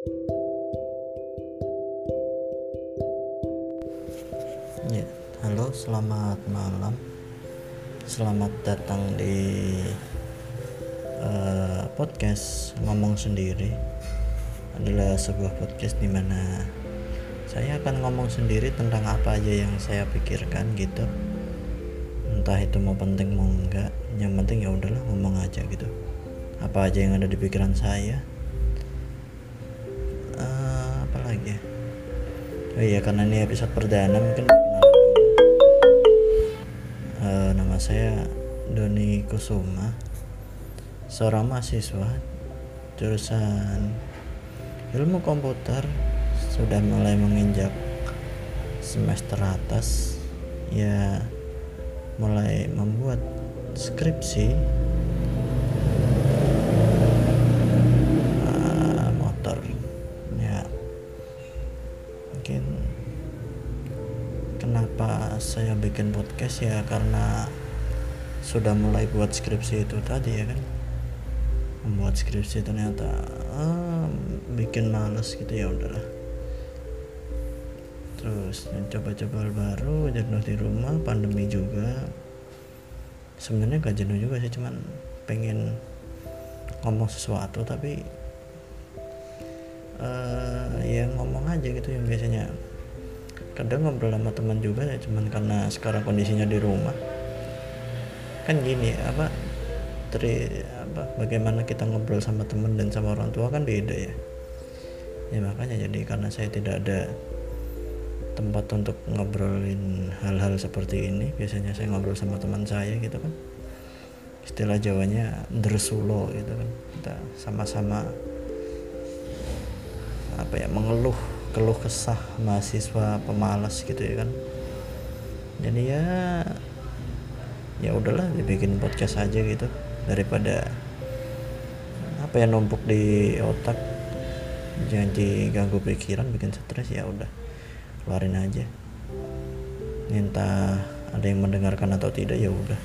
Ya, halo, selamat malam. Selamat datang di uh, podcast ngomong sendiri. Adalah sebuah podcast di mana saya akan ngomong sendiri tentang apa aja yang saya pikirkan gitu. Entah itu mau penting mau enggak, yang penting ya udahlah ngomong aja gitu. Apa aja yang ada di pikiran saya. Oh iya karena ini episode perdana mungkin. Uh, nama saya Doni Kusuma. Seorang mahasiswa jurusan ilmu komputer sudah mulai menginjak semester atas. Ya mulai membuat skripsi kenapa saya bikin podcast ya karena sudah mulai buat skripsi itu tadi ya kan. Membuat skripsi ternyata ah, bikin males gitu ya udahlah. Terus coba-coba baru jenuh di rumah pandemi juga. Sebenarnya gak jenuh juga sih cuman pengen ngomong sesuatu tapi uh, ya ngomong aja gitu yang biasanya kadang ngobrol sama teman juga ya cuman karena sekarang kondisinya di rumah. Kan gini apa dari apa bagaimana kita ngobrol sama teman dan sama orang tua kan beda ya. Ya makanya jadi karena saya tidak ada tempat untuk ngobrolin hal-hal seperti ini biasanya saya ngobrol sama teman saya gitu kan. Istilah Jawanya dersulo gitu kan. Kita sama-sama apa ya mengeluh keluh kesah mahasiswa pemalas gitu ya kan. Jadi ya ya udahlah dibikin podcast aja gitu daripada apa ya numpuk di otak jangan diganggu pikiran bikin stres ya udah keluarin aja. Entah ada yang mendengarkan atau tidak ya udah.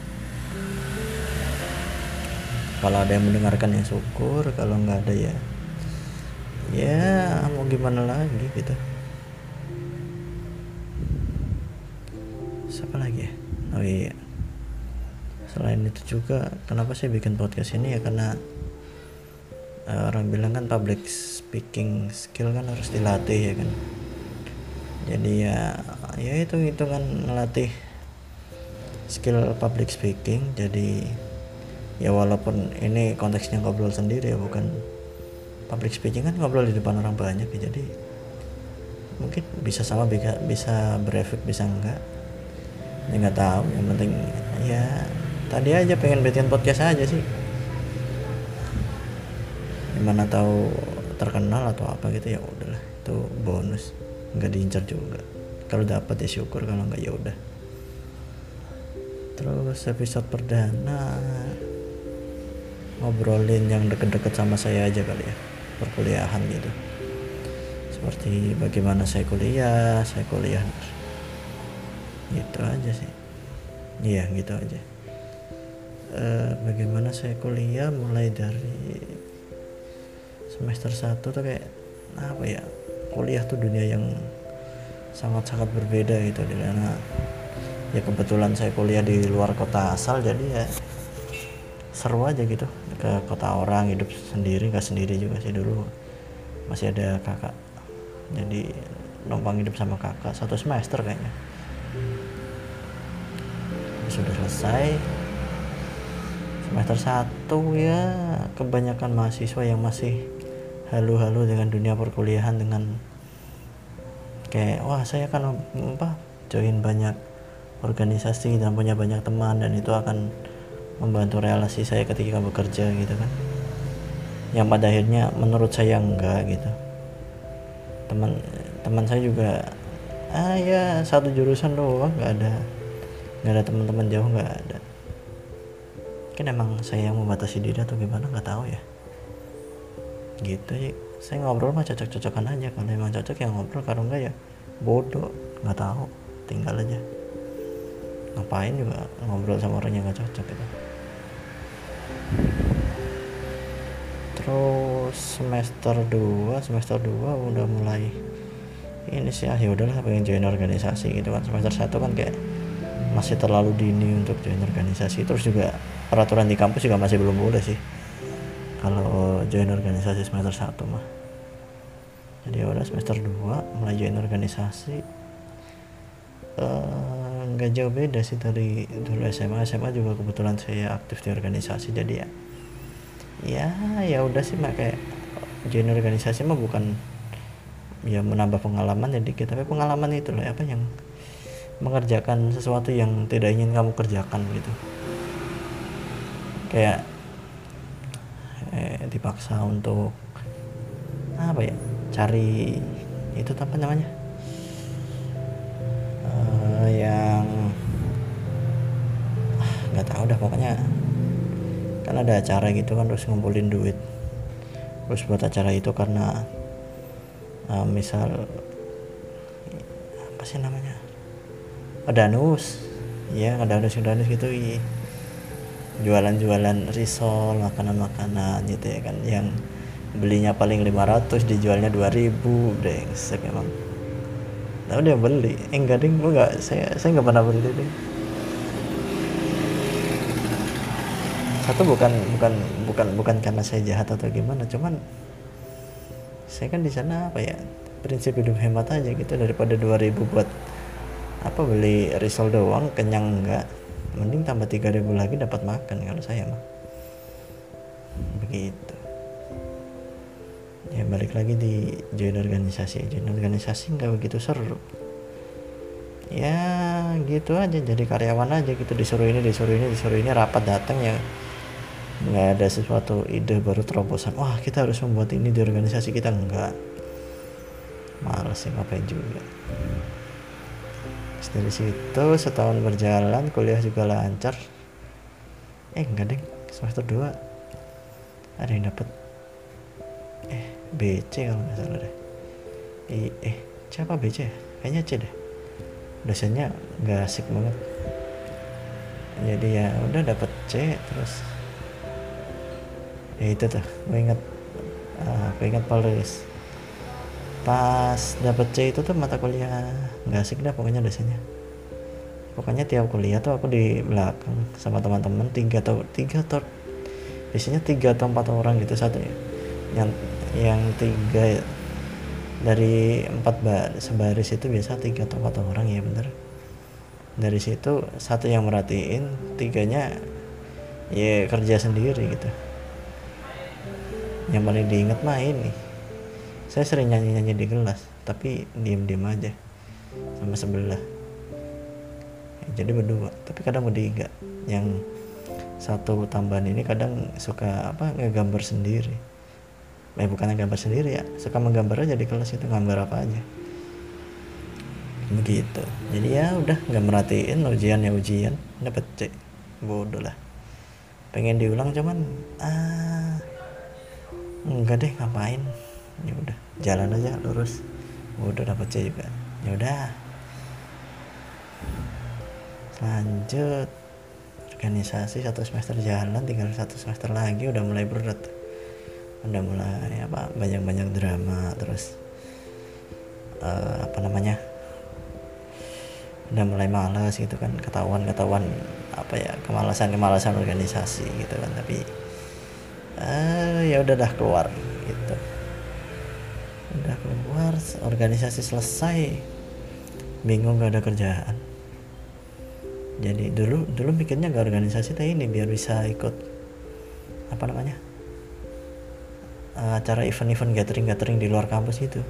Kalau ada yang mendengarkan ya syukur kalau nggak ada ya ya mau gimana lagi gitu siapa lagi ya? Oh iya. Selain itu juga kenapa saya bikin podcast ini ya? Karena uh, orang bilang kan public speaking skill kan harus dilatih ya kan? Jadi ya ya itu itu kan melatih skill public speaking. Jadi ya walaupun ini konteksnya ngobrol sendiri ya bukan public speaking kan ngobrol di depan orang banyak ya jadi mungkin bisa sama bisa bisa berefek bisa enggak. Ya nggak tahu yang penting ya tadi aja pengen bikin podcast aja sih. Gimana tahu terkenal atau apa gitu ya udahlah itu bonus. Nggak diincar juga. Kalau dapat ya syukur kalau nggak ya udah. Terus episode perdana. Ngobrolin yang deket-deket sama saya aja kali ya perkuliahan gitu. Seperti bagaimana saya kuliah saya kuliah. Gitu aja sih. Iya gitu aja. E, bagaimana saya kuliah mulai dari semester 1 tuh kayak apa ya kuliah tuh dunia yang sangat-sangat berbeda gitu. Karena ya kebetulan saya kuliah di luar kota asal jadi ya seru aja gitu. Ke kota orang hidup sendiri gak sendiri juga sih dulu. Masih ada kakak. Jadi numpang hidup sama kakak satu semester kayaknya. Sudah selesai. Semester satu ya kebanyakan mahasiswa yang masih halu-halu dengan dunia perkuliahan dengan kayak wah saya akan apa join banyak organisasi dan punya banyak teman dan itu akan membantu relasi saya ketika bekerja gitu kan. Yang pada akhirnya menurut saya enggak gitu. Teman teman saya juga ah ya satu jurusan doang nggak ada nggak ada teman-teman jauh nggak ada. Kan emang saya yang membatasi diri atau gimana nggak tahu ya. Gitu ya saya ngobrol mah cocok-cocokan aja. Kalau emang cocok ya ngobrol kalau enggak ya bodoh nggak tahu. Tinggal aja. Ngapain juga ngobrol sama orang yang nggak cocok gitu terus semester 2 semester 2 udah mulai ini sih ah ya udahlah pengen join organisasi gitu kan. Semester 1 kan kayak masih terlalu dini untuk join organisasi. Terus juga peraturan di kampus juga masih belum boleh sih kalau join organisasi semester 1 mah. Jadi ya udah semester 2 mulai join organisasi. Eh, nggak uh, jauh beda sih dari dulu SMA SMA juga kebetulan saya aktif di organisasi jadi ya ya ya udah sih mah kayak join organisasi mah bukan ya menambah pengalaman ya dikit tapi pengalaman itu loh apa yang mengerjakan sesuatu yang tidak ingin kamu kerjakan gitu. Kayak eh, dipaksa untuk apa ya cari itu apa namanya ada acara gitu kan terus ngumpulin duit. Terus buat acara itu karena uh, misal apa sih namanya danus ya ada danus danus gitu iya. jualan-jualan risol makanan-makanan gitu ya kan yang belinya paling 500 dijualnya 2000 brengsek memang tapi dia beli. Eh enggak ding. Gua enggak saya saya enggak pernah beli ding satu bukan bukan bukan bukan karena saya jahat atau gimana cuman saya kan di sana apa ya prinsip hidup hemat aja gitu. Daripada 2000 buat apa beli risol doang kenyang enggak mending tambah 3000 lagi dapat makan kalau saya mah. Begitu. Ya balik lagi di join organisasi join organisasi nggak begitu seru. Ya gitu aja. Jadi karyawan aja gitu. Disuruh ini disuruh ini disuruh ini rapat datang ya nggak ada sesuatu ide baru terobosan. Wah kita harus membuat ini di organisasi kita. Enggak males sih ngapain juga. Dari situ setahun berjalan kuliah juga lancar. Eh enggak deh. Semester 2 ada yang dapat eh BC kalau nggak salah deh. Eh, eh siapa BC kayaknya C deh. Dosennya nggak asik banget. Jadi ya udah dapat C terus ya itu tuh. Gue inget uh, gue inget Paulus pas dapet C itu tuh mata kuliah nggak asik dah pokoknya dosennya pokoknya tiap kuliah tuh aku di belakang sama teman-teman tiga atau tiga atau biasanya tiga atau empat orang gitu satu ya. Yang yang tiga dari empat bar sebaris itu biasa tiga atau empat orang ya bener. Dari situ satu yang merhatiin tiganya ya kerja sendiri gitu yang paling diinget mah ini. Saya sering nyanyi-nyanyi di kelas tapi diem-diem aja. Sama sebelah. Jadi berdua tapi kadang bertiga. Yang satu tambahan ini kadang suka apa ngegambar sendiri. Eh bukan gambar sendiri ya suka menggambar aja di kelas itu gambar apa aja. Begitu. Jadi ya udah nggak merhatiin ujian ya ujian. Dapet C. Bodoh lah. Pengen diulang cuman ah enggak deh ngapain? Ya udah jalan aja lurus. Udah dapet C juga. Ya udah. Lanjut. Organisasi satu semester jalan tinggal satu semester lagi udah mulai berat. Udah mulai apa banyak-banyak drama terus uh, apa namanya? Udah mulai malas gitu kan ketahuan ketahuan apa ya kemalasan kemalasan organisasi gitu kan tapi uh, ya udah dah keluar gitu. Udah keluar organisasi selesai. Bingung gak ada kerjaan. Jadi dulu dulu mikirnya gak organisasi teh ini biar bisa ikut apa namanya acara event-event gathering-gathering di luar kampus itu.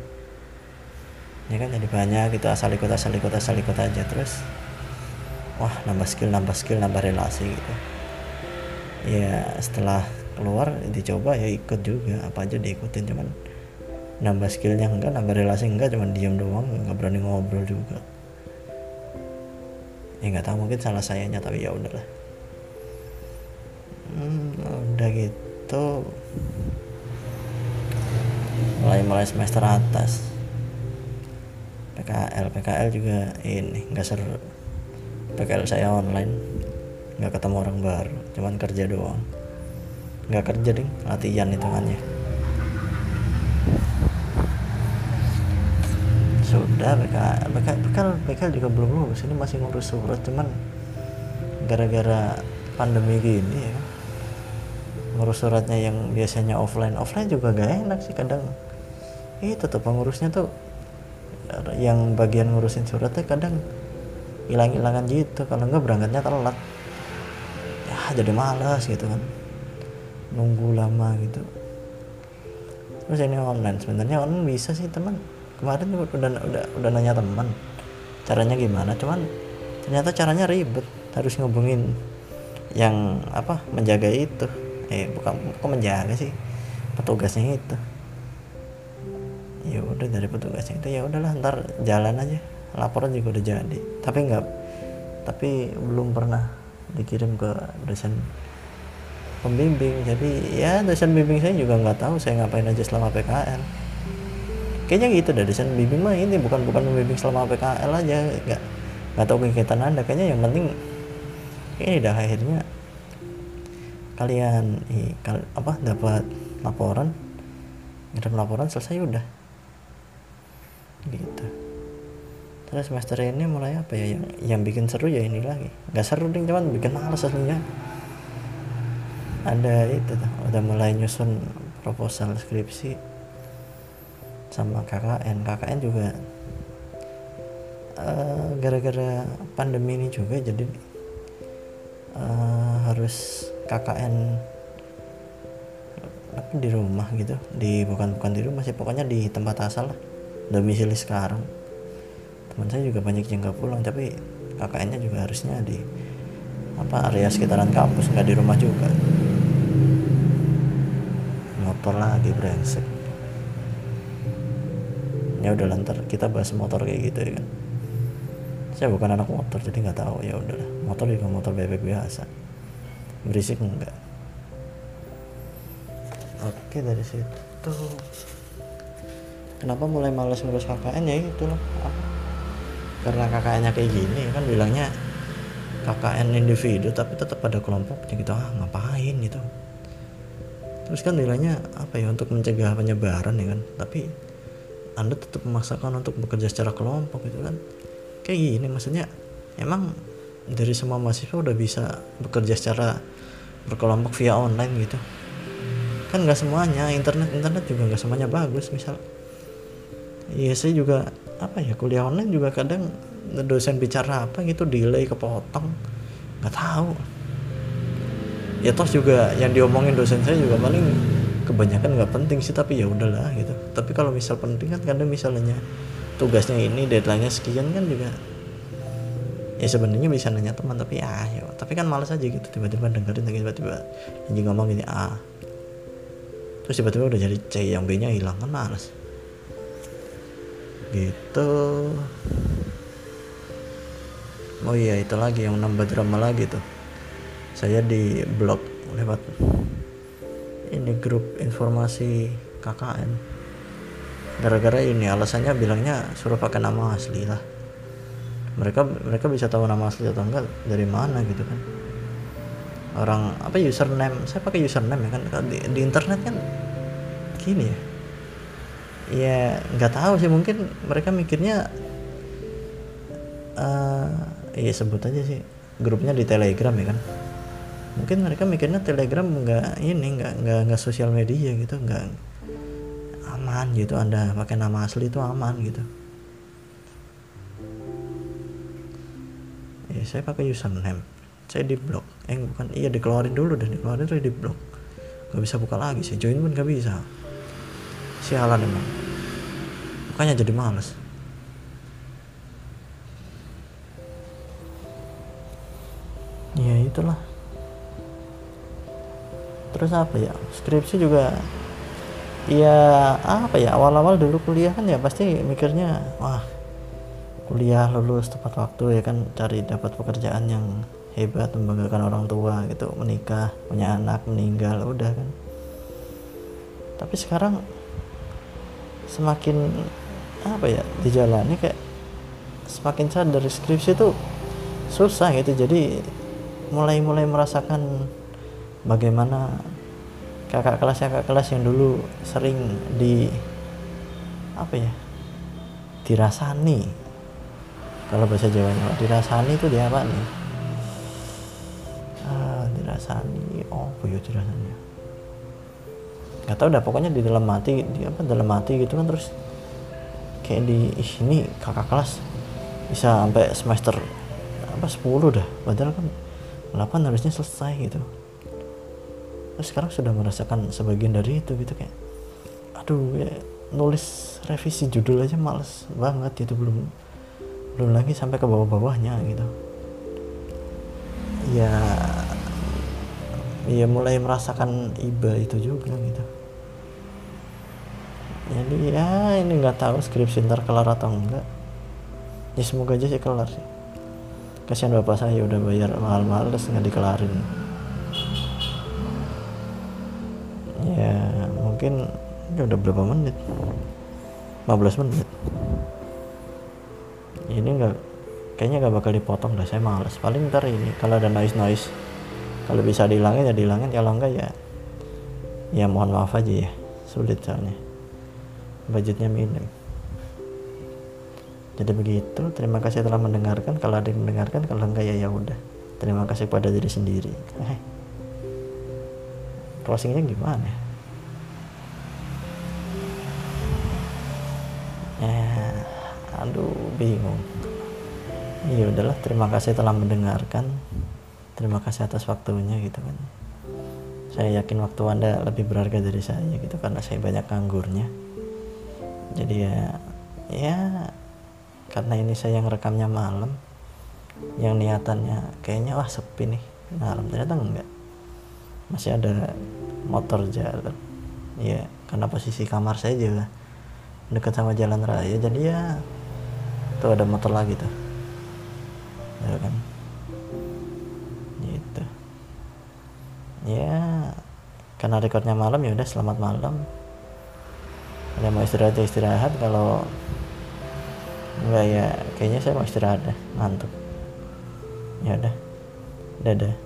Ya kan jadi banyak gitu asal ikut asal ikut asal ikut aja. Terus wah nambah skill nambah skill nambah relasi gitu. Ya setelah keluar dicoba ya ikut juga. Apa aja diikutin cuman nambah skillnya enggak nambah relasi enggak cuman diam doang nggak berani ngobrol juga. Ya nggak tahu mungkin salah sayanya tapi ya udahlah. Hmm, udah gitu. Mulai mulai semester atas. PKL PKL juga ini nggak seru. PKL saya online nggak ketemu orang baru cuman kerja doang nggak kerja ding. Latihan hitungannya sudah BK BK BK, BK juga belum lulus. Ini masih ngurus surat cuman gara-gara pandemi gini ya. Ngurus suratnya yang biasanya offline. Offline juga gak enak sih kadang. Itu tuh pengurusnya tuh yang bagian ngurusin suratnya kadang hilang-hilangan gitu. Kalau enggak berangkatnya telat. Ya jadi malas gitu kan nunggu lama gitu. Terus ini online. Sebenarnya online bisa sih teman. Kemarin juga udah udah udah nanya teman caranya gimana. Cuman ternyata caranya ribet. Harus ngubungin yang apa menjaga itu. Eh bukan kok menjaga sih? Petugasnya itu. Ya udah dari petugasnya itu ya udahlah ntar jalan aja. Laporan juga udah jadi. Tapi nggak tapi belum pernah dikirim ke dosen pembimbing. Jadi ya dosen bimbing saya juga nggak tahu saya ngapain aja selama PKL kayaknya gitu deh dosen bimbing mah ini bukan bukan pembimbing selama PKL aja nggak nggak tahu kegiatan anda. Kayaknya yang penting ini dah akhirnya. Kalian i, kal, apa dapat laporan ngirim laporan selesai udah. Gitu. Terus semester ini mulai apa ya yang yang bikin seru ya ini lagi. Nggak seru ding cuman bikin males aslinya ada itu tuh udah mulai nyusun proposal skripsi sama KKN KKN juga uh, gara-gara pandemi ini juga jadi uh, harus KKN apa di rumah gitu. Di bukan bukan di rumah sih pokoknya di tempat asal lah domisili sekarang. Teman saya juga banyak yang nggak pulang tapi KKN-nya juga harusnya di apa area sekitaran kampus nggak di rumah juga motor lagi brengsek. Ya udah lantar kita bahas motor kayak gitu ya kan. Saya bukan anak motor jadi nggak tahu. Ya udahlah motor juga motor bebek biasa. Berisik enggak oke dari situ. Kenapa mulai males ngurus KKN ya itu loh? Karena KKN kayak gini kan bilangnya KKN individu tapi tetap ada kelompoknya gitu. Ah ngapain gitu terus kan nilainya apa ya untuk mencegah penyebaran ya kan. Tapi anda tetap memaksakan untuk bekerja secara kelompok gitu kan. Kayak gini maksudnya emang dari semua mahasiswa udah bisa bekerja secara berkelompok via online gitu. Kan nggak semuanya internet internet juga nggak semuanya bagus misal. Iya saya juga apa ya kuliah online juga kadang dosen bicara apa gitu delay kepotong. Nggak tahu ya toh juga yang diomongin dosen saya juga paling kebanyakan nggak penting sih tapi ya udahlah gitu. Tapi kalau misal penting kan kadang misalnya tugasnya ini deadline-nya sekian kan juga ya sebenarnya bisa nanya teman tapi ya ayo tapi kan males aja gitu. Tiba-tiba dengerin tiba-tiba anjing ngomong ini A terus tiba-tiba udah jadi C yang B nya hilang kan males. Gitu. Oh iya itu lagi yang nambah drama lagi tuh saya di blog lewat ini grup informasi KKN gara-gara ini alasannya bilangnya suruh pakai nama asli lah. Mereka mereka bisa tahu nama asli atau enggak dari mana gitu kan. Orang apa username? Saya pakai username ya kan. Di, di internet kan gini ya. Ya nggak tahu sih mungkin mereka mikirnya uh, ya sebut aja sih. Grupnya di telegram ya kan mungkin mereka mikirnya telegram nggak ini nggak nggak nggak sosial media gitu nggak aman gitu anda pakai nama asli itu aman gitu. Saya pakai username. Saya di blok eh bukan iya dikeluarin dulu dan dikeluarin terus di blok gak bisa buka lagi. Saya join pun gak bisa. Sialan emang. Makanya jadi males. Ya itulah terus apa ya skripsi juga ya apa ya awal-awal dulu kuliah kan ya pasti mikirnya wah kuliah lulus tepat waktu ya kan cari dapat pekerjaan yang hebat membanggakan orang tua gitu. Menikah punya anak meninggal udah kan. Tapi sekarang semakin apa ya dijalani kayak semakin sadar skripsi itu susah gitu. Jadi mulai-mulai merasakan bagaimana kakak kelas kakak kelas yang dulu sering di apa ya dirasani. Kalau bahasa Jawanya dirasani itu dia apa nih? Ah, dirasani oh ya dirasani nggak tahu dah pokoknya di dalam mati di apa dalam mati gitu kan terus kayak di ih, ini kakak kelas bisa sampai semester apa 10 dah. Padahal kan 8 harusnya selesai gitu terus sekarang sudah merasakan sebagian dari itu gitu kayak aduh ya, nulis revisi judul aja males banget gitu belum belum lagi sampai ke bawah-bawahnya gitu. Ya ya mulai merasakan iba itu juga gitu. Jadi ya ini nggak tahu skripsi ntar kelar atau enggak ya semoga aja sih kelar sih. Kasihan bapak saya udah bayar mahal-mahal terus nggak dikelarin ya mungkin ya udah berapa menit? 15 menit. Ini enggak kayaknya nggak bakal dipotong dah saya males. Paling ntar ini kalau ada noise noise kalau bisa dihilangin ya dihilangin. Kalau enggak ya ya mohon maaf aja ya. Sulit soalnya. Budgetnya minim. Jadi begitu terima kasih telah mendengarkan. Kalau ada yang mendengarkan kalau enggak ya ya udah. Terima kasih pada diri sendiri. Eh. Closingnya gimana? Eh aduh bingung. Iya udahlah terima kasih telah mendengarkan. Terima kasih atas waktunya gitu kan. Saya yakin waktu anda lebih berharga dari saya gitu karena saya banyak anggurnya. Jadi ya ya karena ini saya yang rekamnya malam. Yang niatannya kayaknya wah sepi nih malam. Ternyata enggak masih ada motor jalan. Ya karena posisi kamar saya juga dekat sama jalan raya jadi ya tuh ada motor lagi tuh. Ya kan? Gitu. Ya karena rekornya malam ya udah selamat malam. Ada mau istirahat ya istirahat. Kalau enggak ya kayaknya saya mau istirahat deh ngantuk. Ya udah dadah